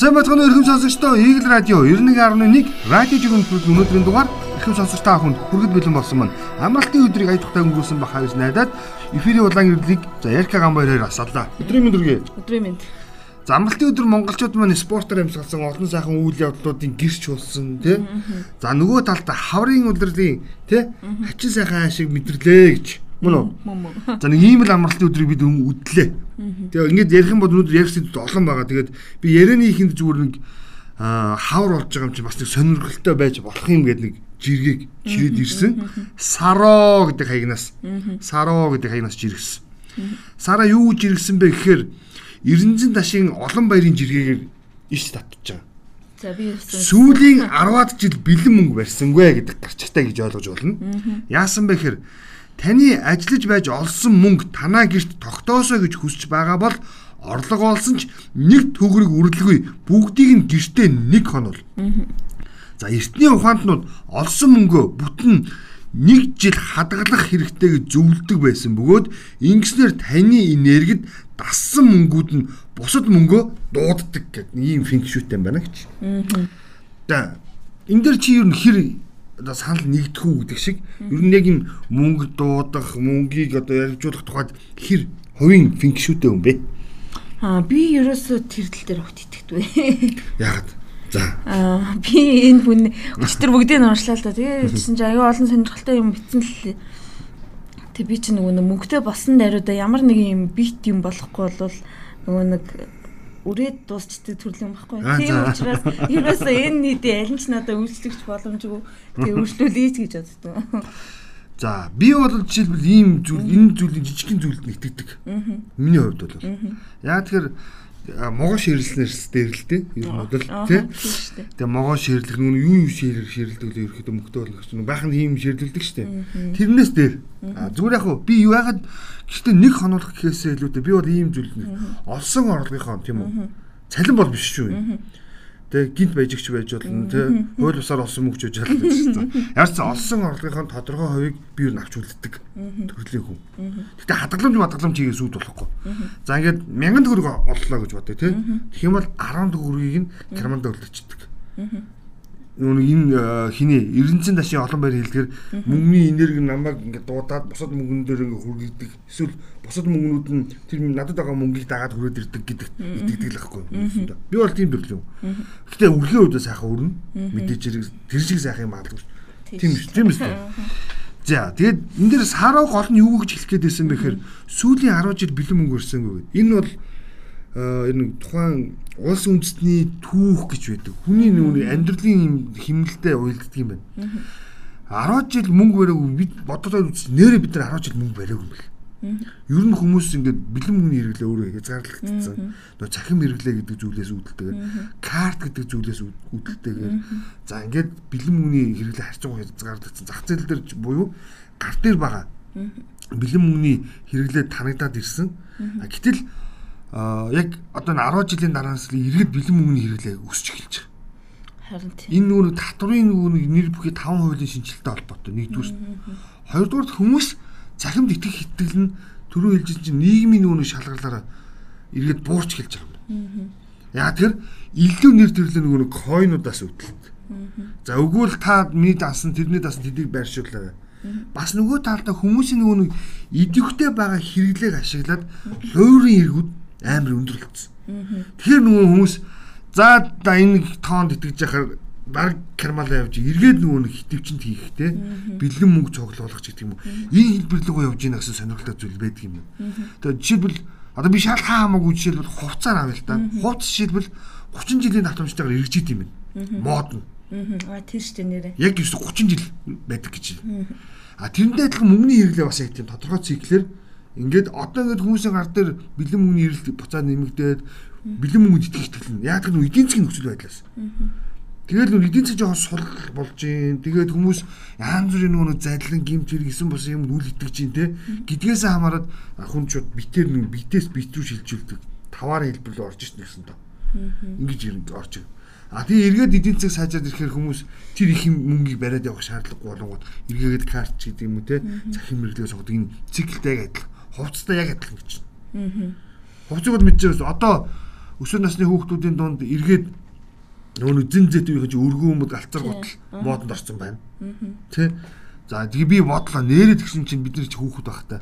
Сайн бацхан өрхөм сонсогчдоо Eagle Radio 91.1 радио жигэн бүрд өнөөдрийн дугаар эрхэм сонсогч та бүхэнд хүргэж бэлэн болсон маань амралтын өдрийг ая тухтай өнгөрүүлсэн бахаа гэж найдаад эфирийн удаан гэрлийг за Ярка гамбайраар асаалаа. Өдрийн мэнд үргээ. Өдрийн мэнд. За амралтын өдөр монголчууд маань спортоор амьсгалсан олон сайхан үйл явдлуудын гэрч болсон тий. За нөгөө талдаа хаврын удирлын тий хачин сайхан ашиг мэдэрлээ гэж Мөн үү? За нэг ийм л амралтын өдрийг бид үдлээ. Тэгээ ингээд ярих юм бол өнөөдөр ярих зүйл олон байгаа. Тэгээд би ярианы ихэнд зүгээр нэг хавар болж байгаа юм чи бас нэг сонирхолтой байж болох юм гэдэг нэг жиргэг чирээд ирсэн. Саро гэдэг хаягнаас. Саро гэдэг хаягнаас жиргсэн. Сара юу жиргсэн бэ гэхээр Эрензэн ташийн олон баярын жиргэгээр иш татчихж байгаа. За би юусэн. Сүүлийн 10-аад жил бэлэн мөнгө барьсангүй гэдэг гарчтай гэж ойлгож болно. Яасан бэ гэхээр таны ажиллаж байж олсон мөнгө танаа гэрт тогтоосоо гэж хүсэж байгаа бол орлого олсон ч нэг төгрөг үрэлгүй бүгдийг нь гэртээ нэг хонол. За эртний ухаантнууд олсон мөнгөө бүтэн нэг жил хадгалах хэрэгтэй гэж зөвлөдөг байсан бөгөөд ингэснээр таны энергид дассан мөнгүүд нь бусад мөнгөө дууддаг гэдэг ийм финкшүүтэй юм байна гэж. За энэ дэр чи юу хэр одоо санал нэгдэхүү гэдэг шиг ер нь яг юм мөнгө дуудах, мөнгийг одоо ярилцуулах тухайд хэр хувийн финкшүүтэй юм бэ? Аа би ерөөсөө тэр тал дээр огт итгэдэггүй. Яагаад? За. Аа би энэ хүн өчтөр бүгдийг нь уншлаа л да. Тэгээ чинь ч аюу олон сонирхолтой юм битсэн л Тэг би чи нөгөө мөнгөтэй болсон даруйда ямар нэг юм бит юм болохгүй бол нөгөө нэг үрээд дуусчдаг төрлийн байхгүй. Тийм учраас ерөөсөө энэ нийтийн аль нь ч надад үйлчлэгч боломжгүй. Тэгээ үйлчлүүлээч гэж боддог. За би бол жишээлбэл ийм зүйл энэ зүйлийн жижигхэн зүйлд нэгтгэдэг. Миний хувьд бол. Яа тэгэхээр могоо ширэлснээс дээр л дээ. Ер нь бол тий. Тэгээ могоо ширлэх нүг юу юу ширэл ширэлдэг л ерөөхдөө мөнгөтэй болох чинь баахан хийм ширлэлдэг штэ. Тэрнээс дээр зүгээр яг би юу ягаад гэхдээ нэг хонолох гэхээсээ илүүтэй би бол ийм зүйл олсон орлогынхоо тийм үү. Цалин бол биш шүү. Тэг гинт байжигч байж болно тий. Хууль бусаар олсон мөнгө ч байж болно гэсэн. Ямар ч олсон орлогынхон тодорхой хувийг би юу авч үлддэг төрлийн хүн. Гэтэ хадгаламж хадгаламж хийгээ сүйд болохгүй. За ингээд 1000 төгрөг оллоо гэж бодъё тий. Тэгэх юм бол 10 төгрөгийг нь карманд өлдөчдөг нүг энэ хиний эренцэн дашийн олон байр хэлдгэр мөнгөний энерги намайг ингээд дуудаад бусад мөнгөн дээр ингээд хүргэдэг эсвэл бусад мөнгнүүд нь тэр надад байгаа мөнгийг дагаад хүрээд ирдэг гэдэг итгэдэг л байхгүй юм. Би бол тийм төрөл юм. Гэтэ үргийн хувьд сайхан өрнө. Мэдээж тэр шиг сайхан юм аалдаг. Тийм шүү. Тийм шүү. За тэгээд энэ дээр сараа гол нь юу гэж хэлэх гээд байсан бэ гэхээр сүүлийн 10 жил бэлэн мөнгө өрсөнгүй. Энэ бол энэ тухайн улс үндэстний түүх гэж байдаг. Хүний нүуний амьдралын юм химнэлтэд уйлддаг юм байна. 10 жил мөнгө бариагүй бид бодоод үз нэрээ бид нар 10 жил мөнгө бариагүй юм бэл. Ер нь хүмүүс ингээд бэлэн мөнгөний хэрэглээ өөрөө хязгаарлагдсан. Нөгөө цахим хэрэглээ гэдэг зүйлээс үүдэлтэйгээр карт гэдэг зүйлээс үүдэлтэйгээр за ингээд бэлэн мөнгөний хэрэглээ харьцангуй хязгаарлагдсан. Зах зээл дээр буюу гар дээр байгаа бэлэн мөнгөний хэрэглээ танагдаад ирсэн. Гэтэл аа яг одоо 10 жилийн дараанаас иргэд бэлэн мөнгөний хэрэглээ өсч эхэлж байгаа. Харин тийм. Энэ нүүр татврын нүүр нэр бүхий 5 хуулийн шинжилтэй холбоотой нэгдүгээр. Хоёрдугаар хүмүүс цахимд итгэх итгэл нь түрүү хэлж чинь нийгмийн нүүрийн шалгарлаараа иргэд буурч эхэлж байгаа юм. Яа тэр илүү нэр төрлөө нөгөө койнуудаас үүдэлдэг. За өгвөл та миний дасан тэрний дасан тэдийг байршууллаа. Бас нөгөө талдаа хүмүүсийн нөгөө нэг идэвхтэй байгаа хэрэглээг ашиглаад хуурийн эргүүд амар өндөрлөлтсөн. Тэгэхээр нөгөө хүмүүс за да энэ тоонд итгэж яхаар баг кармалаа явж эргээд нөгөө нэг хитвчэнд хийхтэй бэлэн мөнгө цуглуулах гэдэг юм уу. Энэ хэлбэр рүү явж ийн гэсэн сонирхолтой зүйл байдаг юм. Тэгээ жишээлбэл одоо би шал хаа хамаагүй жишээлбэл хувцаар авъя л та. Хувц жишээлбэл 30 жилийн давтамжтайгаар эргэжид юм байна. Мод нь. Аа тийм шүү дээ нэрээ. Яг юу 30 жил байдаг гэж. А тэрнтэй адилхан мөнгөний хэрэглээ бас яг тийм тодорхой циклэр Ингээд одоо ингээд хүмүүсийн гар дээр бэлэн мөнгөний эрэлт буцаад нэмэгдээд бэлэн мөнгөнд итгэх итгэл нь яг нь эдийн засгийн нөхцөл байдлаас. Тэгэл нөр эдийн засгийн жоохон сул болж гин. Тэгээд хүмүүс янз бүрийн нөгөө задлан гимт хэрэг гисэн бос юм үл итгэж гин те. Гэдгээс хамаарат хүнчуд битээр нэг битээс бит рүү шилжүүлдэг. Таваар хэлбэр рүү орж ирсэн гэсэн тоо. Ингэж ирэн орж ирнэ. А тэгээ эргээд эдийн засаг сайжаад ирэхээр хүмүүс тэр их мөнгийг бариад явах шаардлагагүй болонгууд эргээгээд карт ч гэдэг юм уу те захин мэрэглээ энэ циклтэй адилхан хувцастай яг адилхан гэж. Аа. Хувцсыг бол мэдчихээс одоо өсвөр насны хүүхдүүдийн дунд эргээд нөгөө зэн зэт үеийн өргөн өмд алцар гутал модонд орсон байна. Тэ. За тэгээ би бодлоо нээрэд гисэн чинь бид нар ч хүүхэд байхтай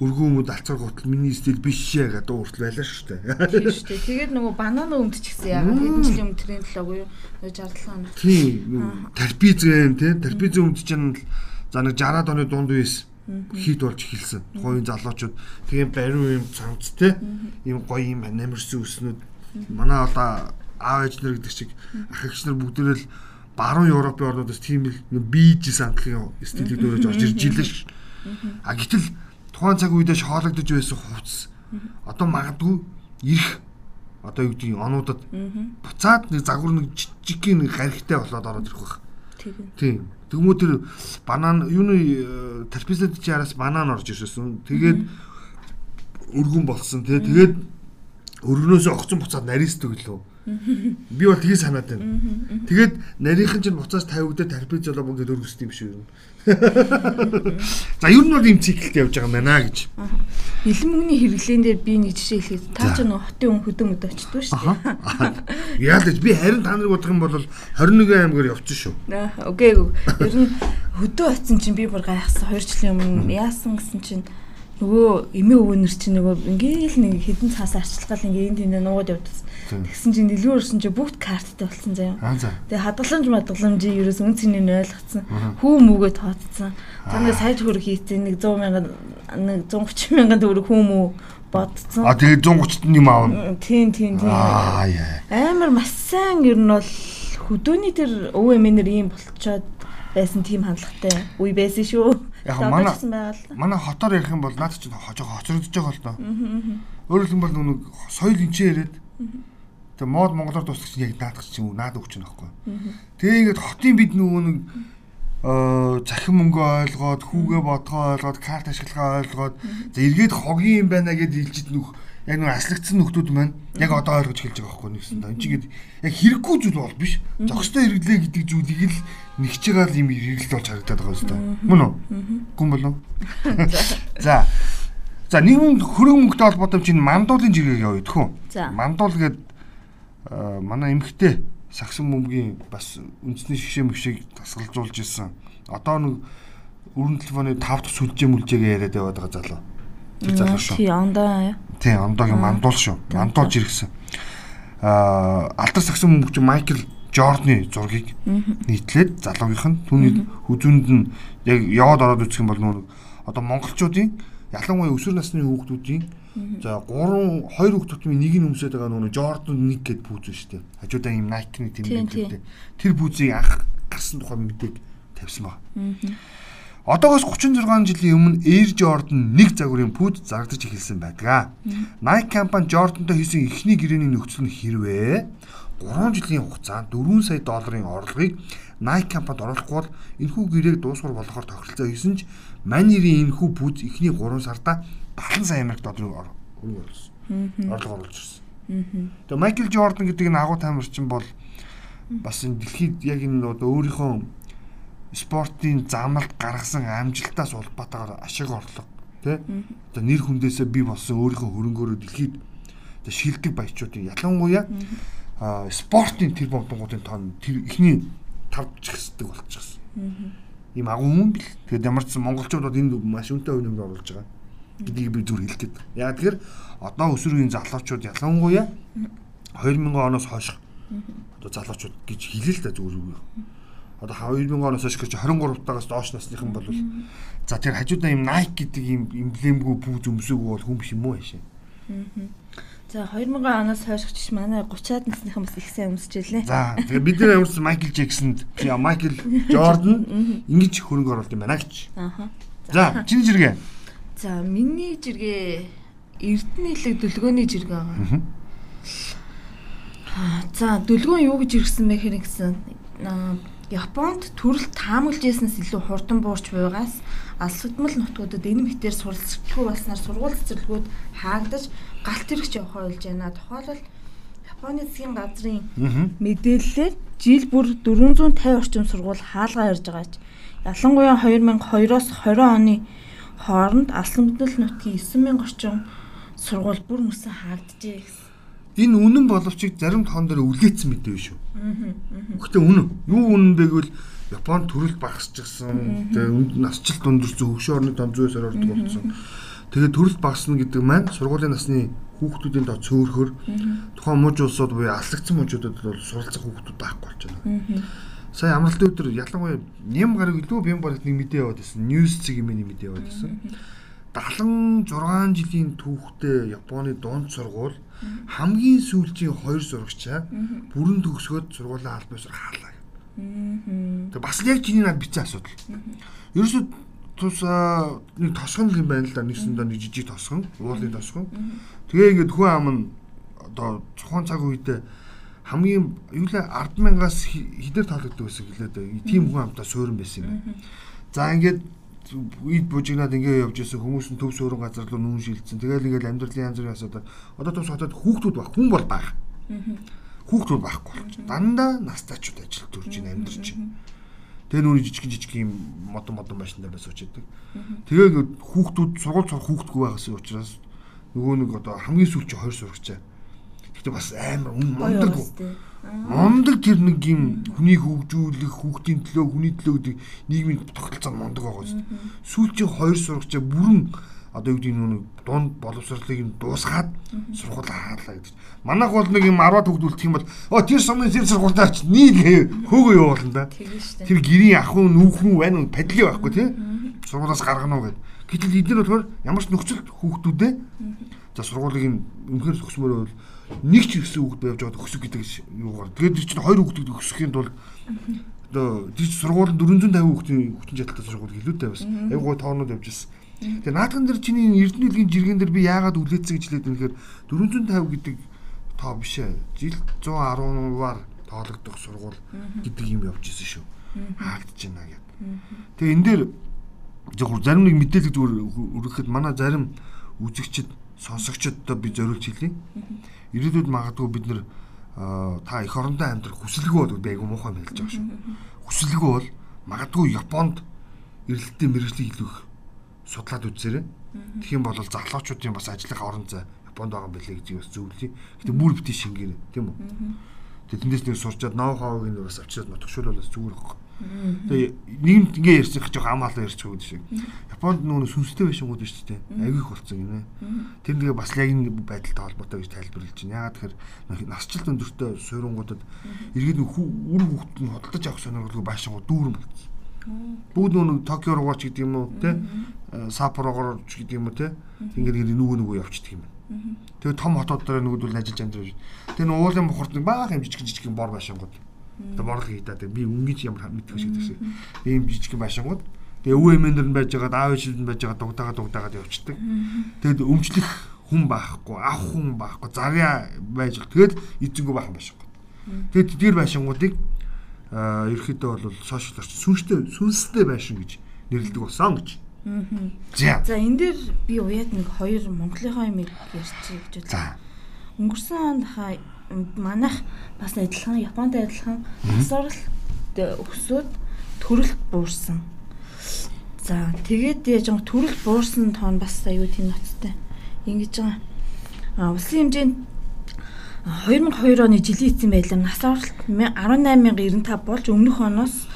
өргөн өмд алцар гутал миний стил биш шээ гэдэг ууртал байлаа шүү дээ. Тийм шүү дээ. Тэгээд нөгөө банана өмд ч гэсэн яг хэдэн жилийн өмнө л агуу юу 67 он. Тийм. Тарпизэн тий тарпизэн өмд чинь за нэг 60-аад оны дунд үеэс хит болж эхэлсэн. Тухайн залуучууд. Тэгээ бариу юм цамц те. Ийм гоё юм намирсан өснүүд манай одоо аав ээж нар гэдэг чиг ах эгч нар бүгдээрээ л баруун Европын орнуудаас тийм л бийж самтлын стилийг дөөрөж орж ирж илээ ш. А гэтэл тухайн цаг үедээ хоологдож байсан хувцс одоо магадгүй ирэх одоо юу гэдгийг онуудад буцаад нэг загвар нэг жижигхэн гаригтай болоод ороод ирэх байх. Тийм. Тэгмүү тэр банан юуны тарпизад чи араас банан орж ирсэн. Тэгээд өргөн болсон тий. Тэгээд өргөнөөс огцон буцаад нарийс төглөө. Би бол тгий санаад байна. Тэгээд нарийнхан чинь буцаас тавигдаад тарпиз болоо бүгд өргөсд юм шиг юм. За ер нь бол ийм циклд явж байгаа юм байна гэж. Бэлэн мөнгөний хэрэглэн дээр би нэг жишээ хэлээд та ч нөө хотын хүн хөдөө мөдөө очтгүй шүү дээ. Яа л би харин та нарыг бодох юм бол 21 аймгаар явчих шүү. Окей. Ер нь хөдөө очсон чинь би бүр гайхсан 2 жилийн өмнө яасан гэсэн чинь нөгөө эмээ өвөнөр чинь нөгөө ингээл нэг хідэн цаас арчилгаал ингээ энэ тэнд нуугаад явдсан. Тэгсэн чинь дэлгүүр өрсөн чинь бүгд карттай болсон заяа. Тэгээ хадгаламж мадгаламжийг ерөөс үн цэнийг ойлгоцсон. Хүү мүүгээ тооцсон. Ингээ сая төгрөг хийцэн нэг 100 мянган нэг 130 мянган төгрөг хүү мүү бодцсон. А тэгээ 130-т юм аавна. Тийм тийм тийм. Амар маш сайн ер нь бол хөдөөний тэр өвөө эмээнэр ийм болцоод байсан тийм хандлагатай үе байсан шүү. Яг манай манай хотоор ярих юм бол наад чинь хожоо хоцрогдож байгаа л доо. Өөрөөр хэлбэл нэг соёл энчээ яриад тэгээ мод монголоор дуусах чинь яг наадах чинь наад өгч байгаа байхгүй. Тэгээ ингээд хотын бид нөгөө нэг захин мөнгө ойлгоод хүүгээ бодгоо ойлгоод карт ашиглахаа ойлгоод за эргээд хогийн юм байна гэдээ хэлжид нүх яг нэг аслагдсан нөхдүүд маань яг одоо ойлгож хэлж байгаа байхгүй нэгсэн. Энд чинь яг хэрэггүй зүйл бол биш. Зохистой хэрэглээ гэдэг зүйлийг л нэгж байгаа юм хэрэглэл болж харагдаад байгаа юм да. Мөн үү? Гүн болов. За. За нийгэм хөрөнгө мөнгөтэй холбоотой чинь мандуулын жиргэг яваа идэх үү? Мандуул гээд манай эмхтэй сагсан бөмбөгийн бас үндэсний шишээ мөвшийг тасгалжуулж ирсэн. Одоо нэг өрн телефоны 5 дахь сүлжээ мүлжээгээ яриад яваад байгаа залуу. Тэр залуу шүү. Тий, ондоо. Тий, ондоогийн мандуул шүү. Мандуулж иргсэн. Аа, алдар сагсан мөнгөч Майкл Жордны зургийг нийтлээд залуугийнх нь түүний хүзүүнд нь яг яваад ороод үзэх юм бол нөө одоо монголчуудын ялангуяа өсвөр насны хүүхдүүдийн за 3 2 хүүхдүүдийн нэг нь өмсөд байгаа нөө Jordan 1 гэд пүүз шүү дээ. Хажуудаа юм Nike-ны тэмдэглэлтэй. Тэр пүүзийг анх гарсан тухай мэдээг тавьсан баг. Одоогоос 36 жилийн өмнө Air Jordan нэг загварын пүүд зарагдаж эхэлсэн байдаг. Nike компани Jordan-той хийсэн эхний гэрээний нөхцөл нь хэрвээ 3 жилийн хугацаанд 4 сая долларын орлогыг Nike компанид оруулахгүй бол энэхүү гэрээг дуусгар болгохоор тохиролцоо хийсэн ч Манирийн энэхүү пүүз эхний 3 сарда 70 сая Америк долларын хөрөнгө оруулсан. Орлого оруулж ирсэн. Тэгээ Майкл Jordan гэдэг энэ агуу тамирчин бол бас энэ дэлхийд яг энэ одоо өөрийнхөө спортын замналт гаргасан амжилтаас улбатаагаар ашиг орлого тий одоо нэр хүндээсээ би болсон өөрийнхөө хөрөнгөөрөө дэлхийд одоо шилдэг баячуудын ялангуяа спортын тэр бомбонгуудын тоон тэр ихний тавч хэсдэг болчихсон. Ийм агуу юм бил. Тэгээд ямар ч монголчууд бол энд маш өнтэй үе нэмэр оруулж байгаа. Гэдгийг би зүр хэлдэг. Яг тэгэхээр одоо өсвөрийн залуучууд ялангуяа 2000 оноос хойш одоо залуучууд гэж хэлээ л да зүгээр одоо 2000 оноос хойш гэж 23 тагаас доош насныхан бол за тэр хажуудаа юм Nike гэдэг юм эмблемгүй пүүз өмсөөгөө бол хүн биш юм уу яшаа. За 2000 оноос хойш ч манай 30-аад насныхан бас их сайн өмсөж байлээ. За тэгээ бид нар амьдсан Майкл Джексонд Майкл Жордан ингэж хөрөнгө оруулалт юм байна гэж. Аха. За чиний жиргээ. За миний жиргээ Эрдэнэ хэлэг дүлгөөний жиргээ байгаа. За дүлгөөн юу гэж иргсэн бэ хэрэг гэсэн Японд төрөл таамаглаж яснаас илүү хурдан буурч буйгаас алсгадмал нутгуудад энэ мэтээр суралцлаггүй болсноор сургууль цэцэрлэгүүд хаагдаж галт тэрэгч явахаар болж байна. Тухайлбал Японы засгийн газрын мэдээллээр жил бүр 450 орчим сургууль хаалгаа ярьж байгаач. Ялангуяа 2002-оос 20 оны хооронд алсан мэдэл нутгийн 9000 орчим сургууль бүр мөсөн хаагджээ гэсэн. Энэ үнэн боловч зарим тоон дээр үлээсэн мэдээ шүү. Гэхдээ үнэн. Юу үнэн бэ гэвэл Японд төрөл багасчихсан. Тэгээ насжилт өндөрсөн хөгшин орны том зүйс ордог болсон. Тэгээ төрөл багасна гэдэг маань сургуулийн насны хүүхдүүдийн доо цөөхөр тухайн мужи улсууд буюу аллагдсан мужуудад бол суралцах хүүхдүүд байхгүй болж байна. Сая амралтын өдөр ялангуяа нэм гараг илүү бям барагт нэг мэдээ яваад байсан. Ньюс цэг юм нэг мэдээ яваад байсан. 76 жилийн түүхтэй Японы дунд сургууль хамгийн сүүлийн хоёр сурагчаа бүрэн төгсгөөд сургуулаа аль бисаар хаалаа. Тэг бас яг чиний над бичсэн асуудал. Ерөөсөө тус нэг тосгон юм байна л да нэгсэн доо нэг жижиг тосгон, уулын тосгон. Тэгээ ингээд хүн ам нь одоо цохон цаг үедээ хамгийн юу лээ 100000-аас хэдээр тоологддог гэсэн гэлээ. Тийм хүн амтаа суурин байсан юм байна. За ингээд ид бужигнаад ингээ явж исэн хүмүүс нь төв суурин газар руу нүүн шилжсэн. Тэгэл ингээл амьдралын янз бүрийн асуудал. Одоо тус хотод хүүхдүүд баг, хүн бол баг. Хүүхдүүд байхгүй болж. Дандаа настайчууд ажил төрж ин амьдарч. Тэгээ нүуний жижиг жижиг юм модон модон машинтай байс уучдаг. Тэгээ ингээд хүүхдүүд сургууль сурах хүүхдгүй байгаас учраас нөгөө нэг одоо хамгийн сүүлч 20 сурагчаа. Гэхдээ бас амар мундаг. Мундаг тэр нэг юм хүний хөгжүүлэх, хүүхдийн төлөө, хүний төлөө гэдэг нийгмийн тогтолцоо мундаг байгаа шүү. Сүүлчийн 2 сурагчаа бүрэн одоо юу гэдэг нь дунд боловсролыг нь дуусгаад сургууль хаалаа гэдэг. Манайх бол нэг юм 10-аад хөгдүүлэх юм бол оо тэр сумын тэр сургуультай ч нийт хөөгөө явуулна да. Тэр гэрийн ахын нүүхэн байна уу падли байхгүй тий. Сургуулаас гаргана уу гэд. Гэтэл эдгээр болохоор ямар ч нөхцөлд хүүхдүүдээ за сургуулийг үнэхээр зөвсмөр бол нэг ч өссөн хүүхд байвж байгаа өсөх гэдэг юугаар. Тэгээд тэр чинь хоёр хүүхдэд өсөхийн тулд одоо тэр сургууль 450 хүүхдийн хүүхдийн чадaltaй сургууль илүүтэй байсан. Аюу гой тоонууд явж ирсэн Тэгээ наадхан дээр чиний Эрдэнэ хэлгийн жиргэн дээр би яагаад үлээцсэн гэж хэлээд байна гэхээр 450 гэдэг тоо биш ээ. Жил 110-аар тоологдох сургууль гэдэг юм явж исэн шүү. Хаагдж байна гэд. Тэгээ энэ дээр зөвхөн зарим нэг мэдээлэл зүгээр өргөхөд манай зарим үзэгчд сонсогчдод би зориулж хэлье. Ирээдүйд магадгүй бид нэр та эх орондоо амьдрах хүсэлгүй бол би айгу муухай хэлж байгаа шүү. Хүсэлгүй бол магадгүй Японд эрэлттэй мэрэгжлийг илүү их судлаад үзээрэй. Тэгэх юм бол залуучуудын бас ажиллах орон зай Японд байгаа байлээ гэж бас зөвлөе. Гэтэ бүр бити шингэрэ тийм үү? Тэгээ тэндээс нэг сурчаад ноу хавыг нь бас авчираад нотгшуулбал бас зүгээр байхгүй. Тэгээ нийгэмд ингээ ярьчих жоох амаалаа ярьчих гэдэг шиг. Японд нөгөө сүнстэй байшингууд биш үү? Агих болсон юм ээ. Тэр нэгэ бас яг энэ байдалтай холбоотой гэж тайлбарлаж байна. Яагаад тэгэхээр насжилт өндөртэй суурингуудад иргэд үр хүүхд нь хөдөлж авах сонирхолгүй байшингууд дүүрэн болсон Бүгд нүг Токио руу ч гэдэг юм уу те Саппорогоор ч гэдэг юм уу те ингээд нөгөө нөгөө явчихдаг юм. Тэгээ том хотууд дээр нөгөөдөл ажиллаж амьдарч. Тэгээ нөгөө уулын бохорд баах юм жижиг жижиг бор байшингууд. Тэгээ борлог хийдаа би өнгөж ямар мэддэг шиг гэсэн. Ийм жижиг байшингууд. Тэгээ өвөө эмээнэр нь байж байгаа, аав ээжүүд нь байж байгаа дугдаагаа дугдаагаад явчихдаг. Тэгээд өмчлөх хүн байхгүй, ах хүн байхгүй, зарьяа байж. Тэгээд эзэнгүү бахан байшингууд. Тэгээд тэдгээр байшингуудыг ерөөхдөө бол сошиал орчин сүнстэй сүнстэй байшин гэж нэрлэдэг болсон гэж. За. За энэ дээр би уяад нэг хоёр Монголынхаа юм ярьчих гэж бодлоо. Өнгөрсөн онд хаа манайх бас адилхан Японд адилхан насварл өсөөд төрөлт буурсан. За тэгээд яаж юм төрөлт буурсан тоон бас аюу тийм ноцтой. Ингэж байгаа. А улсын хэмжээнд 2002 оны жилийн эцсийн байдлаар нас оролт 18095 болж өмнөх оноос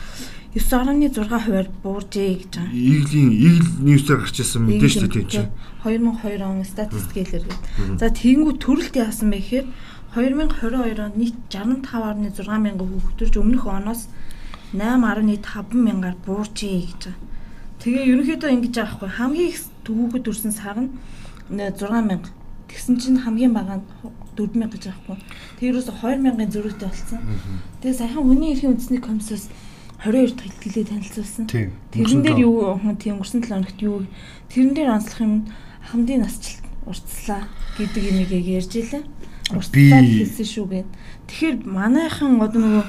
9.6 хувиар бууржээ гэж байгаа. Иглийн игл ньюсээр гарч ирсэн мэдээж шүү дээ тийм. 2002 он статистикээр гээд. За тэгэнгүү төрөлт яасан бэ гэхээр 2022 онд нийт 65.6 мянган хүүхдэрж өмнөх оноос 8.5 мянгаар бууржээ гэж байгаа. Тэгээ ерөнхийдөө ингэж байгаа хгүй хамгийн их төвүүхэд төрсэн сар нь 6 мянга. Тэгсэн чинь хамгийн бага нь 4000 гэж аахгүй. Тэр юус 2000-ын зөрүүтэй болсон. Тэгээ саяхан хүний эрхийн үндэсний комиссоос 22 дахь хэлтгэлээ танилцуулсан. Тэрэн дээр юу тийм өнгөрсөн 7 хоногт юу тэрэн дээр онцлох юм хамдын насжилт уртслаа гэдэг юмыг ярьж илээ. Уртслаа хэлсэн шүү гэд. Тэгэхээр манайхан одоо нөгөө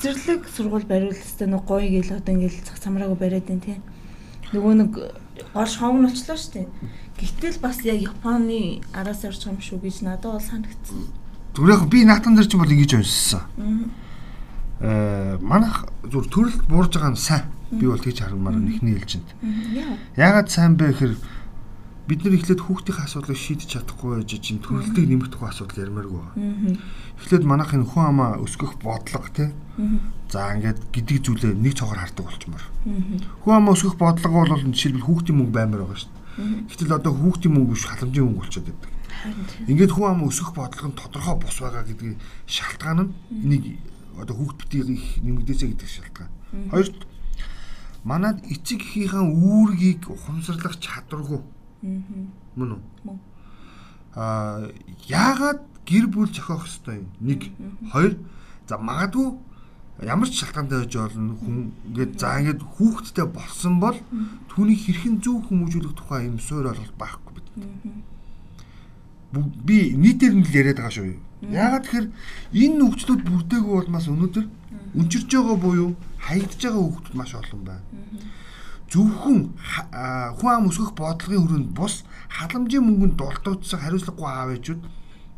цэцэрлэг сургууль бариулсан нэг гоё гэл одоо ингээл цах самраагүй бариад байна тийм. Нөгөө нэг гол шоуг нь очлоо шүү дээ. Гэтэл бас яг Японы араас орж байгаа юм шүү гэж надад бол санагдсан. Зүгээр яг би наатан дээр ч бол ингэж уншсан. Аа манайх зүр төрөлт буурж байгаа нь сайн. Би бол тэгж хармаар нэхний хэлжинд. Яагаад сайн бэ гэхээр бид нар эхлээд хүүхдийн асуудлыг шийдэж чадахгүй байж чинь төрөлтийг нэмэх тухай асуудал ярмааргүй. Эхлээд манайх энэ хүн амаа өсгөх бодлого тий. За ингээд гэдэг зүйлээ нэг цогоор хардаг болчмоор. Хүн амаа өсгөх бодлого бол жишээлбэл хүүхдийн мөнгө баймаар байгаа шүү дээ. Гэтэл одоо хүүхдийн мөнгө биш халамжийн мөнгө болчиход байдаг. Ингээд хүн амаа өсгөх бодлого нь тодорхой бус байгаа гэдгийг шалтгаан нь энийг одоо хүүхд битгий их нэмэгдээсэ гэдэг шалтгаан. Хоёрт манад эцэг эхийнхээ үүргийг ухамсарлах чадваргүй Мөн үү? Аа яагаад гэр бүл зохиох хэвээр юм? Нэг, хоёр. За магадгүй ямар ч шалтгаантай байж болно. Хүн ингээд за ингээд хүүхдтэй болсон бол түүнийг хэрхэн зөв хүмүүжүүлэх тухай юм суур ойлголт байхгүй бид. Би нийтээр нь л яриад байгаа шүү. Яагаад тэгэхээр энэ нөхцлүүд бүрдээгүй болмаас өнөөдөр өнчирж байгаа буюу хаягдж байгаа хүүхдүүд маш олон байна зөвхөн хүн ам өсгөх бодлогын хүрээнд бус халамжийн мөнгөнд дултуудсан хариуцлагагүй аав ээжүүд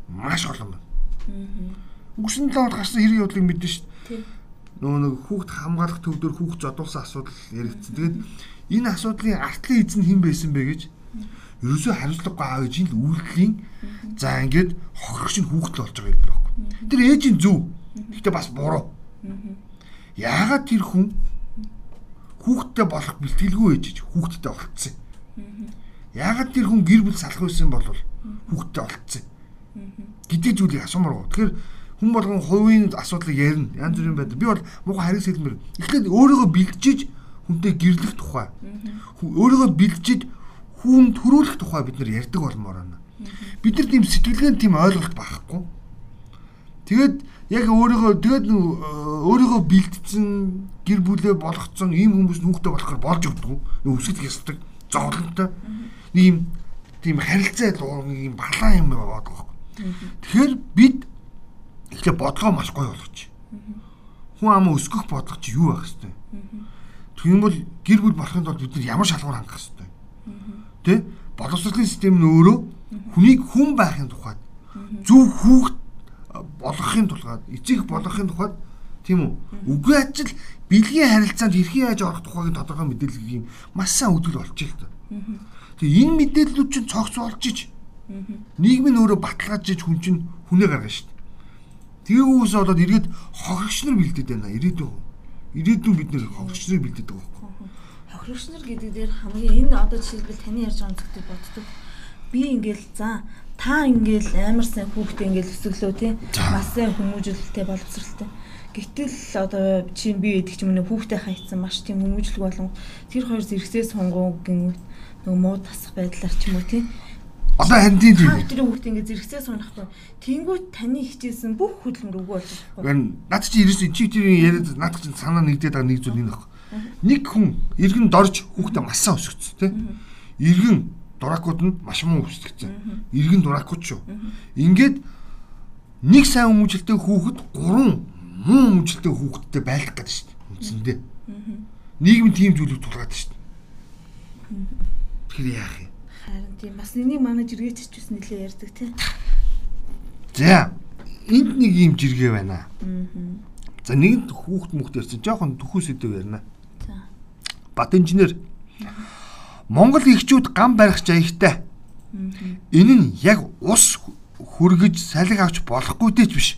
маш олон байна. Үгсэн талаар гарсан хэрэг явдлыг мэднэ шүү дээ. Нөгөө нэг хүүхд хамгаалах төвдөр хүүхд зодуулсан асуудал яригдсан. Тэгээд энэ асуудлын артлын эзэн хэн байсан бэ гэж ерөөсөө хариуцлагагүй аав ээжийн л үйлдэлийн за ингээд хохирогч нь хүүхд л болж байгаа юм байна. Тэр ээжийн зөв. Гэхдээ бас буруу. Яагаад тэр хүн хүүхдтэй болох бэлтгэлгүй ээжиж хүүхдтэй болцсон. Яагаад тэр хүн гэр бүл салах байсан бол хүүхдтэй болцсон. гэдэг зүйлийг асуумаар. Тэгэхээр хүн болгон хувийн асуудлыг ярина. Янз бүрийн байдаг. Би бол муухай харис хэлмэр. Эхлээд өөрийгөө бэлтжиж хүнтэй гэрлэх тухай. Өөрийгөө бэлтжиж хүн төрүүлэх тухай бид нар ярьдаг болмоор байна. Бид нар тийм сэтгэлгээнд тийм ойлголт байхгүй. Тэгээд яг өөрийгөө тэгээд өөрийгөө бэлдсэн гэр бүлээ болгоцсон ийм хүмүүс нүхтэй болохоор болж өгдөг. Өсгөх ёстой зовлонтой. Юм тийм харилцаа юм балаан юм байдаг байхгүй. Тэгэхээр бид эхлээ бодлого маш гоё болгоч. Хүн ам өсгөх бодлого чи юу байх хэвтэй. Бол гэр бүл болохын тулд бид нар ямар шалгуур хангах хэвтэй. Тэ? Боловсролын систем нь өөрөө хүнийг хүн байхын тухайд зөв хүүхд болгохын тулгаад эцэг болгохын тухайд тийм үү үгүй ажил бэлгийн харилцаанд хэрхэн яаж орох тухайг тодорхой мэдээллийг маш сайн өгдөл болчих л та. Тэгээ энэ мэдээллүүд чинь цогц болж ич нийгэм нь өөрөө баталгааж ич хүн чинь хүнээ гаргана шүү дээ. Тэгээ үүс болоод эргээд хохирогч нар бэлдээд байна. Ирээдүйн ирээдүйн бид нэр хохирогч нар бэлдээд байгаа байхгүй. Хохирогч нар гэдэг дээр хамгийн энэ одоо жишээлбэл таны ярьж байгаа зүйлийг боддог. Би ингээл за та ингээл амар сайн хүүхдээ ингээл өсөглөө тий маш сайн хүмүүжүүлэлтэй боловсралтай гэтэл одоо чи би гэдэг ч юм уу хүүхдээ хайцсан маш тийм хүмүүжлэг болон тэр хоёр зэрэгсээ сунгуугийн нөгөө муу тасах байдлаар ч юм уу тий Одоо харин тийм. Тэр хүүхдээ ингээ зэрэгцээ сунахгүй. Тэнгүүд таны хичээсэн бүх хөдөлмөр өгөө болж байна. Наад чи ерөөс чи тэр яриад наад чи санаа нэгдээд байгаа нэг зүйл энэ баг. Нэг хүн иргэн дорж хүүхдээ массаа өсгөц тий. Иргэн дуракууд нь маш муу өвсдөгцэн. Иргэн дуракууд шүү. Ингээд нэг сайн хүмүүжлтэй хүүхэд гурван муу хүмүүжлтэй хүүхэдтэй байлгах гэдэг шүү дээ. Үндсэндээ. Нийгэм тийм зүйлүүд тулгаад шүү дээ. Тэгэхээр яах юм? Харин тийм бас нэг манай жиргээч ч гэсэн нэлээ ярьдаг тий. За энд нэг юм жиргээ байна. За нэгд хүүхд мөхт ярьсан. Жохон төхөөс идэв ярина. За. Бат инженер. Монгол ихчүүд гам барих жаягтай. Энэ нь яг ус хүргэж салхи авч болохгүйтэй ч биш.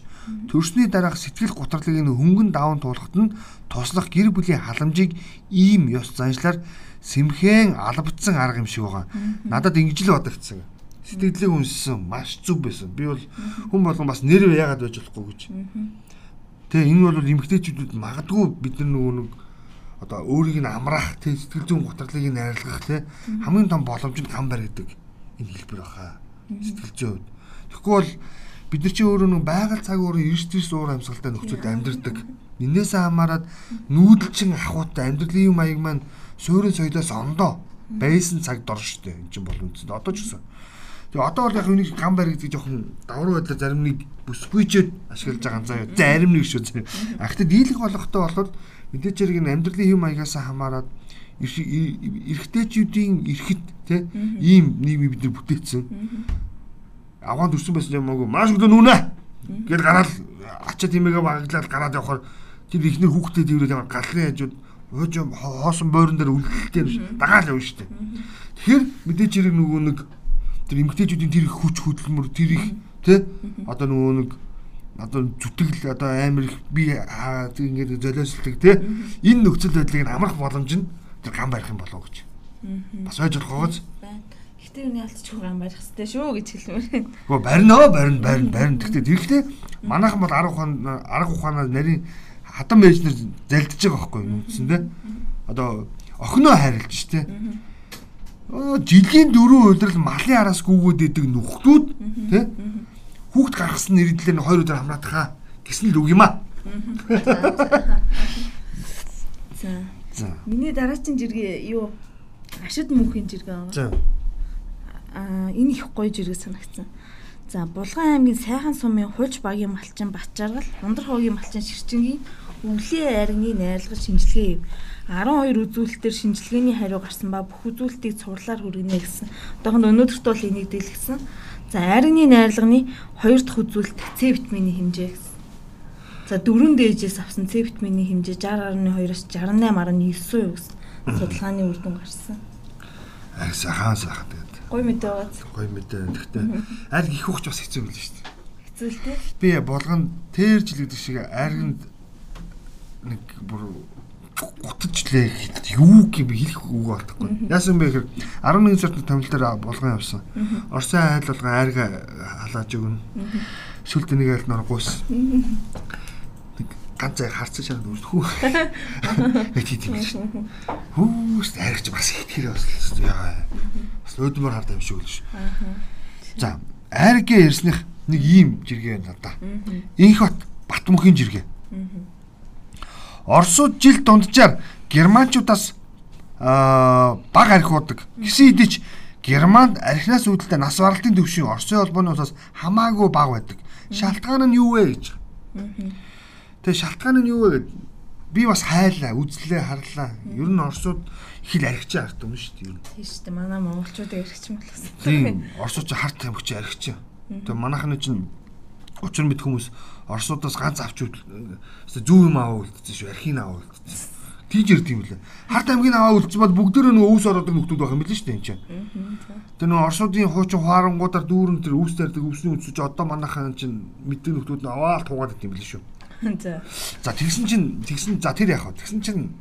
Төрсний дараах сэтгэл гутралыг нь хөнгөн даван туулахад нь туслах гэр бүлийн халамжийг ийм ёс заншлаар сэмхэн албадсан арга юм шиг байгаа. Надад ингэж л бодогдсон. Сэтгэлийг үнссэн маш зүв байсан. Би бол хүн болгон бас нэрв яагаад байж болохгүй гэж. Тэгээ энэ бол эмгтээчүүдэд магадгүй бид нар нөгөө нэг одоо өөрийг нь амраах тий сэтгэл зүйн гутралыг нь арилгах тий хамгийн том боломж нь камбар гэдэг энэ хэлбэр баха сэтгэл зүйн хувьд. Тэгэхгүй бол бид нар чи өөрөө нэг байгаль цаг уурын эрс тэрс уур амьсгалтай нөхцөлд амьдардаг. Иннээсээ хамаарад нүүдэлчин ахуйтай амьдралын юм маяг маань суурин соёлоос ондоо байсан цаг дор штэ эн чинь бол үндсэнд одоо ч гэсэн. Тэгээ одоо бол яг нэг камбар гэдэг жоохон давруу байдлаар зарим нэг бүсгүйчэд ашиглаж байгаа заа. Зарим нэг шүү. Ахтад дийлэх болохтой болоод мэдээч хэрэг нь амьдралын хэм маягаас хамаарат эрэгтэйчүүдийн эрхэт те ийм нийгмийг бид нар бүтээсэн. Авгаан төрсэн байсан юм аагүй маш өдөө нүнэ гэж гараад ачаа тиймээгээ баглаад гараад явахаар тэр ихнэр хүүхдээ тэрүүл ямар галын хажууд Хөөж хоосон бойрон дээр үлдэлтэй дагаал явна шүү дээ. Тэгэхээр мэдээж хэрэг нөгөө нэг тэр эмгтээчүүдийн тэр их хүч хөдөлмөр тэр их тий одоо нөгөө нэг одоо зүтгэл одоо амар их би ингээд золиослдог тий энэ нөхцөл байдлыг амрах боломж нь тэр гам барих юм болов гэж. Бас болох гоц. Гэтэ юу ялцчих гам барих хэрэгтэй шүү гэж хэлмээр. Гөө барина барина барина барина. Гэтэ тэгэхдээ манайхан бол арга ухаан арга ухаанаар нарийн хатан нар залдиж байгаа байхгүй юу үндсэн тий. Одоо охиноо хайрлж штэ. Оо жилийн дөрөв өдрөл малын араас гүгөөд идэг нүхтүүд тий хүүхд гаргасан нэрэдлэр нь 2 өдөр хамраадах аа гэсэн л үг юм аа. За. За. Миний дараагийн жиргээ юу ашид мөнхийн жиргээ байгаа. За. Аа энэ их гоё жиргээ санагдсан. За Булган аймгийн Сайхан сумын хулж багийн малчин Батжаргал, Ундар хоогийн малчин Ширчингийн өвлийн айрны найрлагын шинжилгээ 12 үзүүлэлтээр шинжилгээний хариу гарсан ба бүх үзүүлэлтийг цуурлаар хүргэнэ гэсэн. Одоохонд өнөөдөрт бол энийг дэлгэсэн. За айрны найрлагын 2 дахь үзүүлэлт С витамины хэмжээ гэсэн. За дөрөв дээжээс авсан С витамины хэмжээ 60.2-оос 68.9% гэсэн судалгааны үр дүн гарсан. Аа сайхан сайхан тэгээд. Гой мэдээ байгааз. Гой мэдээ. Гэхдээ аль их ухч бас хэцүү байл шүү дээ. Хэцүү л дээ. Би болгонд тэрж л гэдэг шиг айрганд нэг бүр гутажлээ юу гэв хэлэх үг болтоггүй. Яасан бэ гэхээр 11 сард томил дээр болгон явсан. Орсын айл болгон айрга халааж өгнө. Сүлд нэг айл нор гуйс. Нэг ганц зай харцсан шанаа үзэхүү. Нэг тийм шүү. Хүүст айргач бас итгэрээ бас яа. Бас өөдмөр хард юм шиг л шүү. За, айргээ ирснийх нэг ийм жиргээ надаа. Инх бат Батмөнхийн жиргээ. Оросууд жил дунджаар германчуудаас аа баг архиудаг. Гэсэн хэдий ч Германд архинаас үүдэлтэй нас баралтын төвшин Оросын холбооны усаас хамаагүй бага байдаг. Шалтгаан нь юу вэ гэж. Тэгээ шалтгаан нь юу вэ гэд би бас хайлаа, үзлээ, харлаа. Ер нь Оросууд их л архич арт юм шүү дээ. Тийм шүү дээ. Манай монголчуудыг архич юм болохсон. Тийм. Оросууд ч харт тамхич архич. Тэгээ манайхны чинь учир мэд хүмүүс Оросуудаас ганц авч зүү юм аваа үлдсэн шүү. Архийг аваа үлдсэн. Тийж ирд юм лээ. Харт аймгийн аваа үлдсэн бол бүгдөө нөгөө өвс ороод нөхдүүд байх юм билээ шүү дээ энэ чинь. Тэр нөгөө Оросуудын хуучин хуарангуудаар дүүрэн тэр өвс тарьдаг өвсний үдсэж одоо манайхан чинь мэддэг нөхдүүд нь аваа л тугаад идэм билээ шүү. За. За тэгсэн чинь тэгсэн за тэр яах вэ? Тэгсэн чинь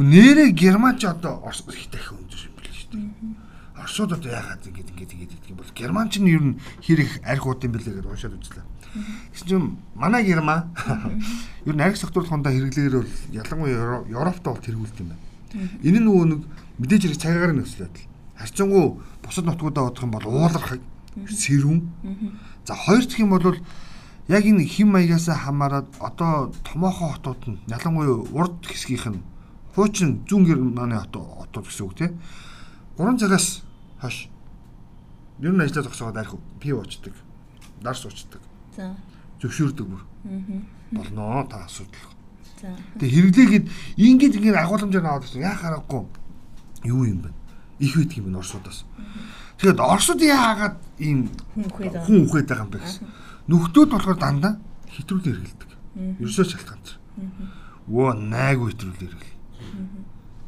нэрээ германч одоо Орос дахин өндөр юм билээ шүү дээ. Оросууд одоо яагаад ингэж ингэж ингэж гэдэг юм бол германч нь ер нь хэрэг арх ууд юм бэлээ гэдээ уншаад үзлээ. Тэгсэн чинь манай герман ер нь арх согтуурлахундаа хэрэглэгээр бол ялангуяа Европтой бол тэргүүлт юм байна. Энэ нь нөгөө нэг мэдээж хэрэг цагаагаар нөхцөл байдал. Харьцангуй бусад нутгуудаа бодох юм бол уулархаг сэрүүн. За хоёр дахь юм бол яг энэ хим маягаас хамаарат одоо томоохон хотууд нь ялангуяа урд хэсгийнх нь хуучин зүүн германы хотууд гэсэн үг тийм 3 цагаас хойш ер нь ажиллаа зогсоод арх пив уучдаг. Дар суучдаг. За. Зөвшөөрдөг бүр. Аа. Болно та асуудал. За. Тэгээ хэрэглээгээд ингээд ингээд агуулмжаар аваад ирсэн. Яа харахгүй юу юм бэ? Их үйт юм Оросудаас. Тэгээд Оросууд яагаад ийм хүн үхээд байгаа юм бэ гэсэн. Нүхтүүд болохоор дандаа хэтрүүлэн хэрэгэлдэг. Ерөөсөө шалтгаан чинь. Вөө найгуу хэтрүүлэн хэрэгэл.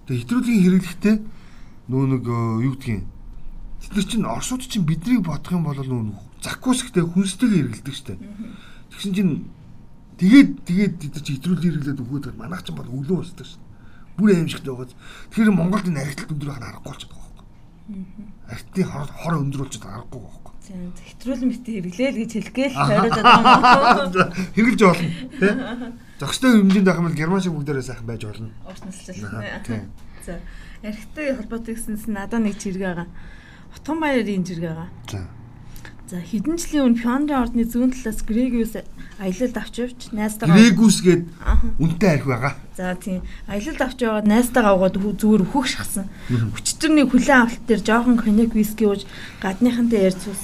Тэгээ хэтрүүлэн хэрэглэхдээ нөө нэг юу гэдгийг Нар чинь Оросууд чинь биднийг бодох юм бол нүүн закус гэдэг хүнстэйг хэрэгэлдэг штэ. Тэгсэн чинь тэгээд тэгээд бид нар чи итрүүл хэрэглээд өгөөд манайх чинь бол өлөө устдаг штэ. Бүр аимшигтай байгааз. Тэгэхээр Монголд энэ архитект өндөр байхад аргагүй болчиход байгаа байхгүй. Архитектийн хор хор өндөр болчиход аргагүй байхгүй. Хэтрүүлэн бит хэрэглээ л гэж хэлэхгээ л хориод байгаа. Хэрэглэж болно тий. Зохистой хэмжээнд байх юм бол герман шиг бүгдээрээ сайхан байж болно. Урт наслж. Тий. За архитектийн холбоотой гэсэнс надад нэг зэрэг байгаа Утган баярын жиргээ байгаа. За. За хэдэн жилийн өмнө Фионрын ордны зүүн талаас Грегиус аялалд авч явж найзтайгаа Грегиус гээд үнтэй арх байгаа. За тийм. Аялалд авч яваад найзтайгаа угаад зүгээр өөхөх шахсан. Хүчтэрний хүлэн авалт дээр жоохон коньяк виски ууж гадныхантай ярьцуус.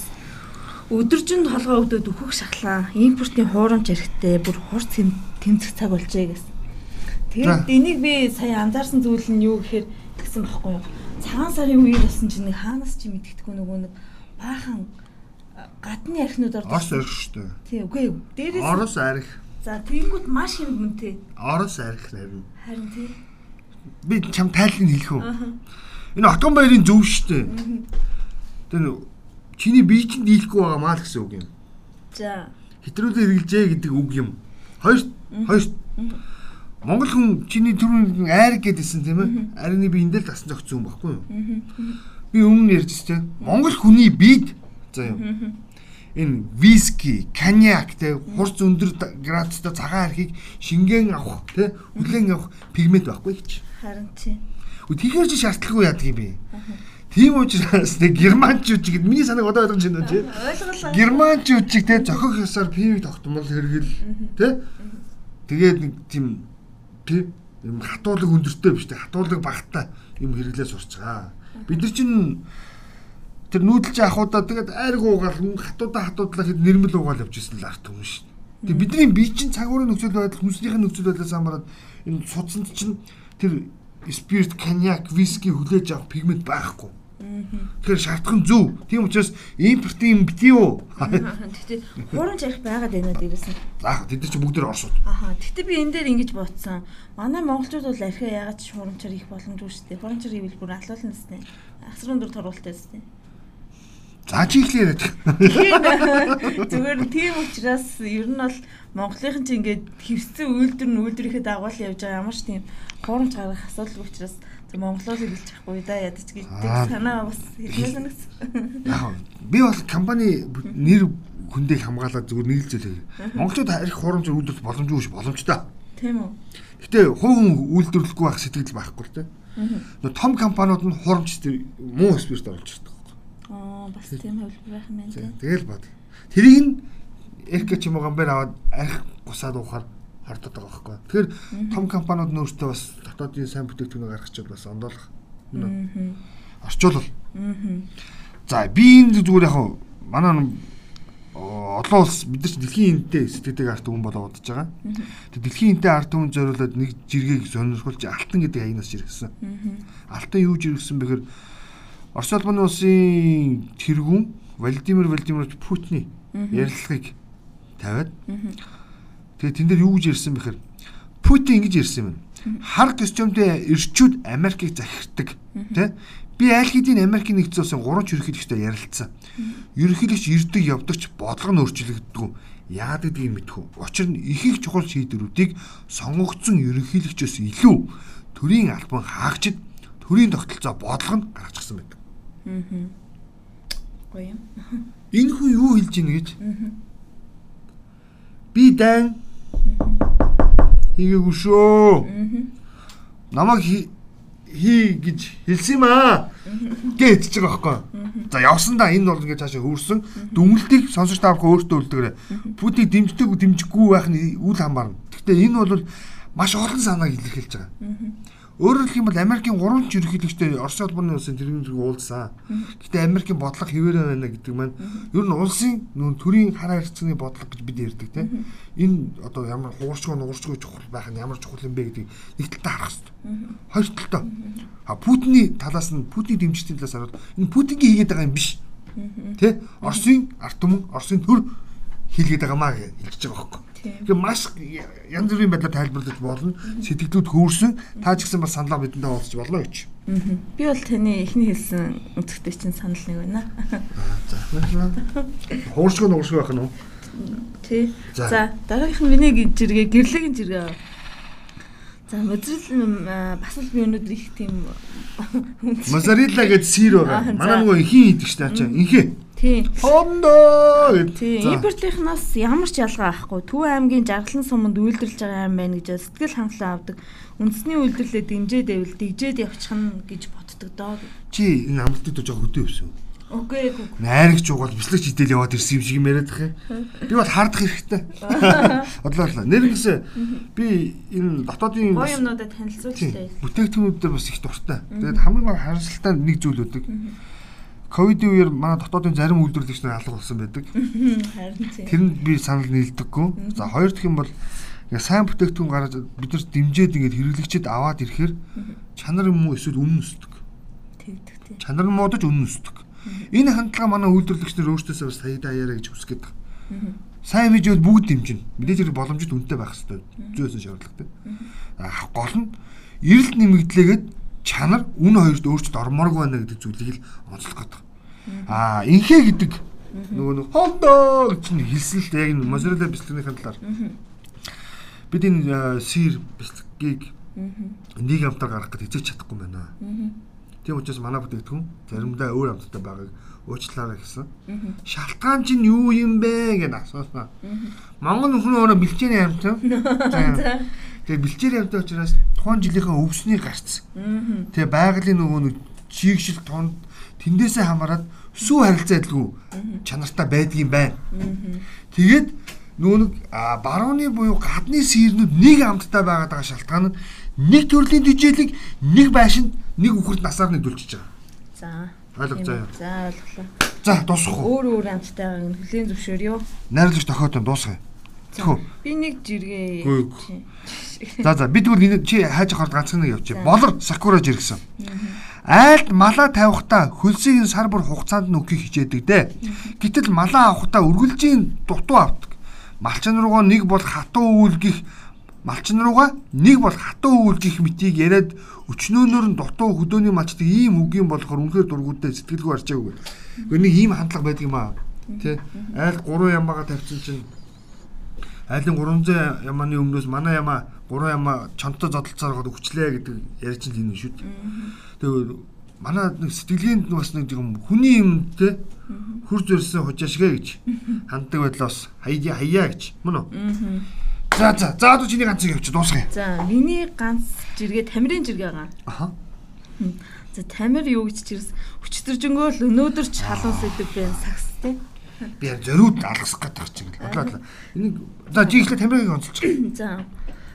Өдөржинд толгой өгдөөд өөхөх шахлаа. Импортын хуурамч эрэхтэй бүр хурц тэмцэх цаг болжээ гэсэн. Тэгээд энийг би сая анзаарсан зүйл нь юу гэхээр гэсэн бохгүй юу? Цагаан сарын үеэр болсон чинь нэг хаанаас ч мэддэхгүй нөгөө нэг баахан гадны архинууд ордог. Орос арх шүү дээ. Тий, үгүй ээ. Дээрээс Орос арх. За, тэгэнгүүт маш хэмгэнтэй. Орос арх харин. Харин тий. би чам тайлбарыг хэлэх үү. Энэ Отгон баярын зөв шүү дээ. Тэр чиний бие чинь дийлэхгүй байгаа маа л гэсэн үг юм. За. Хэтрүүлээ хэрэгжээ гэдэг үг юм. Хоёр хоёр Монгол хүн чиний түрүүн айр гэдсэн тийм ээ. Арины би эндэл тасан зөгцсөн юм баггүй юу? Би өмнө ярьж тийм. Монгол хүний биед за юм. Энэ виски, коньяк те хурц өндөр градустай цагаан архийг шингэн авах те хүлэн авах пигмент байхгүй ч. Харин тийм. Тэгэхээр чи шаардлагагүй яадаг юм бэ? Тийм учраас тэг германчууд чигэд миний санааг одоо ойлгож байна? Ойлголоо. Германчууд чиг те зохих ёсоор пивийг тогтмол хэрэгэл те тэгээд нэг тийм тийм юм хатуулаг өндөртэй биш те хатуулаг багтаа юм хэрэглээ сурч байгаа. Бид нар чинь тэр нүүдэлж ахуудаа тэгээд айрг уугаал хатуудаа хатуудлаа хэд нэрмэл уугаал явж исэн л арт юм шүү. Тэгээд бидний бие чинь цагуурын нөхцөл байдал хүнснийхэн нөхцөл байдлаас хамаарат энэ судсанд чинь тэр спирт, коньяк, виски хүлээж авах пигмент байхгүй. Тэгэхээр шаардхан зөв. Тийм учраас импортын битий юу? Тэгтээ хурамч ярих байгаад байна дээрээс нь. За тэд нар чи бүгд оршууд. Аха. Тэгтээ би энэ дээр ингэж бодсон. Манай монголчууд бол архиа ягаад ч хурамчаар их боломжгүй шүү дээ. Хурамчаар хийвэл бүр алуулна гэснэ. Асрын дүр торуултай гэснэ. За чи ихлээр яриад. Зүгээр тийм учраас ер нь бол Монголынхан ч ингээд хевцэн үйлдвэр нь үйлдвэрийнхээ дагуул явж байгаа ямар ч тийм хурамч гарах асуудал учраас монголоор хэлж чадахгүй да ядаж гэдэг санаа бас хэлээ санагс. Яг би бол компани нэр хүндийг хамгаалаад зүгээр нэг л зүйл хэлээ. Монголчууд арих хурамч үйлдвэрлэх боломжгүй ш боломжтой. Тийм үү. Гэтэ хувь хүн үйлдвэрлэхгүй байх сэтгэл байхгүй л те. Нөө том компаниуд нь хурамч муу спирт оруулж ирдэг. Аа бас тийм хөвлөр байх юм байна. Тэгэл бод. Тэрийг нь эрkä ч юм гамбар аваад арих гусаад уухаар харддаг байгаа байхгүй. Тэгэхээр том компаниуд нь өөртөө бас дотоодын сайн бүтээгдэхүүн гаргachвал бас ондоолох. Орчуулал. За би энэ зүгээр яг манай олон улс бид нар дэлхийн энэтэй сэтгэдэг арт хүн болоо бодож байгаа. Тэг дэлхийн энэтэй арт хүн зориулаад нэг жиргэг сонирхолж алтан гэдэг аянаас жиргсэн. Алтан юу жиргсэн бэхээр Орос улбаны улсын тэргүүн Владимир Владимирович Путиний ярилцлагыг тавиад тэгээ тэн дээр юу гэж ярьсан бэхээр Путин ингэж ярьсан юм. Хар костюмтэй ирчүүд Америкийг захирддаг тий Би аль хэдийн Америкийн нэгдсэн улсын гурван ерөнхийлөгчтэй ярилцсан. Ерөнхийлөгч ирдэг явдагч бодлого нь өөрчлөгддөг. Яагаад гэдгийг мэдхүү. Учир нь их их чухал шийдвэрүүдийг сонгогдсон ерөнхийлөгчөөс илүү төрийн албан хаагчид төрийн тогтолцоо бодлого нь гаргачихсан байдаг. Аа. Гоё юм. Энэ хүн юу хэлж ийн гэж? Би дан хийгээгүй шүү. Намайг хий гэж хэлсэн юм аа. гэж хэлж байгаа байхгүй. За явсандаа энэ бол ингээд цаашаа хөрсөн дүнэлтийг сонсож таавах өөртөө үлдгээрээ. Путийг дэмждэг дэмжихгүй байх нь үл хамаарна. Гэхдээ энэ бол маш олон санааг илэрхийлж байгаа. Өөрөөр хэлэх юм бол Америкийн 3 ч ерөнхийлөгчтэй Орос улбаны улсын тэрүүнийг уулзсан. Гэтэ Америкийн бодлого хэвээрээ байна гэдэг маань ер нь улсын нүүн төрийн хараа хэрэгцээний бодлого гэж бид ярьдаг тийм. Энэ одоо ямар хуурчгүй нуурчгүй чухал байх нь ямар чухал юм бэ гэдгийг нэг талдаа харах хэрэгтэй. Хоёр талдаа. А Путиний талаас нь Путиний дэмжигчдийн талаас хараад энэ Путингийн хийгээд байгаа юм биш. Тэ? Оросын ард түмэн, Оросын төр хийлгээд байгаа маа гэж хэлж байгаа байхгүй. Тэгээ маш янз бүрийн байдлаар тайлбарлаж болно. Сэтгэлдүүд хөөрсөн та ч гэсэн бас саналаа бидэндээ уулзч болно гэж. Би бол таны эхний хэлсэн үзэгтэй чинь санал нэг байна. За. Хууршгүй нууршгүй байх нь уу? Тий. За дараагийнх нь миний жиргээ гэрлэгийн жиргээ. За мозрил бас л би өнөөдөр их тийм Мозарилла гэж сэр байгаа. Манай нөгөө ихийн идэг штэ ачаа. Инхээ. Тий. Хондоо гэдэг. Тий. Импортлынхнаас ямар ч ялгаа авахгүй. Төв аймгийн жаргалан суманд үйлдвэрлэж байгаа юм байна гэж сэтгэл хангалуун авдаг. Үндэсний үйлдвэрлэлээ дэмжээд байвал дэгжээд явчих нь гэж боддог доо. Чи энэ амралтыг дож хөдөө өсөв. Окей. Найрагч угаал бислэгч хідэл яваад ирсэн юм шиг юм яриад юм. Би бол хардах хэрэгтэй. Бодлоорлаа. Нэрнээс би энэ дотоодын гоё юмнуудад танилцуулжтэй. Бүтээгдэхүүнүүд дээр бас их дуртай. Тэгээд хамгийн гол харамсалтай нэг зүйл үүдэг. Ковидын үеэр манай дотоодын зарим үйлдвэрлэгч нар алга болсон байдаг. Харин тийм. Тэрэнд би санал нийлдэггүй. За хоёр дахь юм бол яг сайн бүтээгдэхүүн гаргаж бид нар дэмжиж ингээд хэрэглэгчэд аваад ирэхээр чанар юм уу эсвэл үнэн өсдөг. Тэгдэг тийм. Чанар нь муудаж үнэн өсдөг. Энэ хандлага манай үйлдвэрлэгч нар өөрсдөөсөө бас саяда аяараа гэж хүсгээд байгаа. Сайн хэмжээнд бүгд дэмжинэ. Мэдээж хэрэг боломжит үнэтэй байх хэрэгтэй. Зөөсөн шаардлагатай. Аа гол нь эрэлт нэмэгдлээгээд чанар үн хоёрт өөрчлөлт ормооргүй байна гэдэг зүйлийг л онцлох гэдэг. Аа инхээ гэдэг нөгөө нэг хондоо гэж нь хэлсэн л яг энэ моzzarella бэлтгэхийн талаар. Бид энэ сир бэлтгийг нэг амтаар гаргах гэж хэзээ чадахгүй байна. Тийм учраас манай бүтээгдэхүүн заримдаа өөр амттай байгааг уучлаарай гэсэн. Шалтгаан чинь юу юм бэ гэж асуусан. Монгол нөхөр өөрөө бэлчээний амт. Тэгээ бэлчээр амт учраас тухайн жилийнхээ өвсний гарц. Тэгээ байгалийн нөгөө нэг чигшил тонд тэндээсээ хамаарат сүү харилцаа адилгүй чанартай байдгийн байна. Тэгээд нөгөө нэг барууны буюу гадны сэрнүүд нэг амттай байгаад байгаа шалтгаан нь нэг төрлийн дижээлийг нэг байшинд нэг үхэрд насаар нэдүүлчихэж байгаа. За. Ойлгож заяа. За ойлголоо. За дуусах уу? Өөр өөр амттайгаа нь хүлийн зөвшөөрё. Найруулагч тохиотон дуусгая. Тэгвэл би нэг жиргээ. За за бид тэгвэл чи хайж авахд ганцхан нэг явчих. Болор сакураж иргсэн. Айлд малаа тавихтаа хөлсийг сар бүр хугацаанд нь өгөхийг хичээдэг дээ. Гэтэл малаа авахтаа үргэлжийн дутуу авдаг. Малчин руугаа нэг бол хатуу үүлгих малчин руугаа нэг бол хатуу үүлгих мэтийг яриад өчнөөнөр нь дутуу хөдөөний малчдаг ийм үгийн болохоор үнэхээр дургуудтай сэтгэлгүй арчаагүй. Гэхдээ нэг ийм хандлага байдаг юм аа. Тэ айл 3 ямаага тавьчихсан чинь айлын 300 ямааны өмнөөс манай ямаа 3 ямаа чонтой зодолцоор гоод өчлээ гэдэг ярьж л энэ шүү дээ. Тэгээ манай нэг сэтгэлгээнд бас нэг юм хүний юм те хөр зөрсөн хожаашгэ гэж ханддаг байдлаас хаяа хаяа гэж мөн үү? За за за одоо чиний ганцыг явчих дуусгая. За миний ганц жиргээ тамирын жиргээ гаа. Аха. За тамир юу гэж чирс өчтөржөнгөө л өнөөдөр ч халуун сэдв байна сакс те би зориуд алгасах гэдэг чинь бодлоо. Энийг за жиглээ тамирыг онцолчих. За.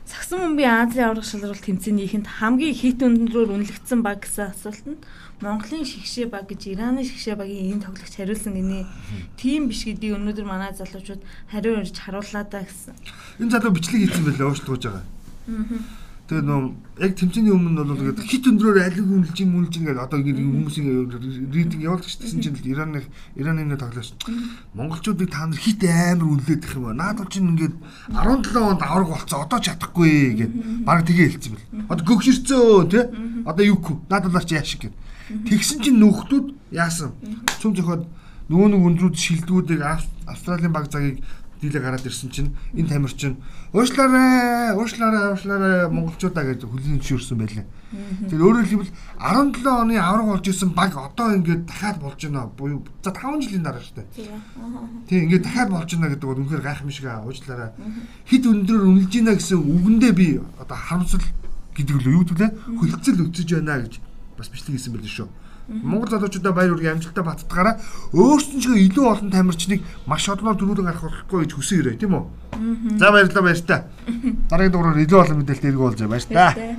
Сагсан бөмбөгийн Азийн аврах шалралт тэмцээнийхэнд хамгийн хит өндрөөр үнэлэгдсэн баг гэсэн асуултанд Монголын шигшээ баг гэж Ираны шигшээ багийн энэ тоглогч хариулсан гинэ. Тийм биш гэдгийг өнөөдөр манай залуучууд хариу ирж харууллаа да гэсэн. Энэ залуу бичлэг хийсэн байлаа уушлуулж байгаа. Аа Тэгээ нөө яг тэмцээний өмнө бол ингээд хит өндрөөр алиг үнэлж юм үнэлж ингээд одоо ингээд хүмүүсийн рейтинг явуулдаг гэсэн чинь Ираны Ираны нэг тоглосон. Монголчуудыг та нар хит амар үнэлээд их юм ба. Наад бол чинь ингээд 17 онд авраг болцоо одоо чадахгүй гэд баг тгээ хэлсэн бэл. Одоо гөгшөрцөө тий? Одоо юу хүү? Наад бол чи яашиг гэд. Тэгсэн чинь нөхдүүд яасан? Цүм зөхөд нөгөө нэг өндрүүд шилдгүүдийг Австралийн баг цагийг дийлээ гараад ирсэн чинь энэ тамир чинь уушлаарай, уушлаарай, уушлаарай монголчуудаа гэж хүлэн зөвшөөрсөн байлаа. Тэгэхээр өөрөөр хэлбэл 17 оны авраг болж исэн баг одоо ингээд дахиад болж байна буюу за 5 жилийн дараа шүү дээ. Тийм ингээд дахиад болж байна гэдэг бол үнэхээр гайхамшиг аа уучлаарай. Хит өндрөөр үнэлж байна гэсэн үгэндээ би одоо харамсал гэдэг л юу гэвэл хөлцөл өцөж байна гэж бас бичлэг хийсэн байл шүү. Монгол залуучуудаа баяр үргийн амжилттай баттгаараа өөрсдөнчөө илүү олон тамирчныг маш олноор дөрүүлэн гарах болохгүй гэж хүсэн ирээ тийм үү? За баярлалаа баяртай. Дараагийн дугаараар илүү олон мэдээлэлтэй иргэн болж баяртай.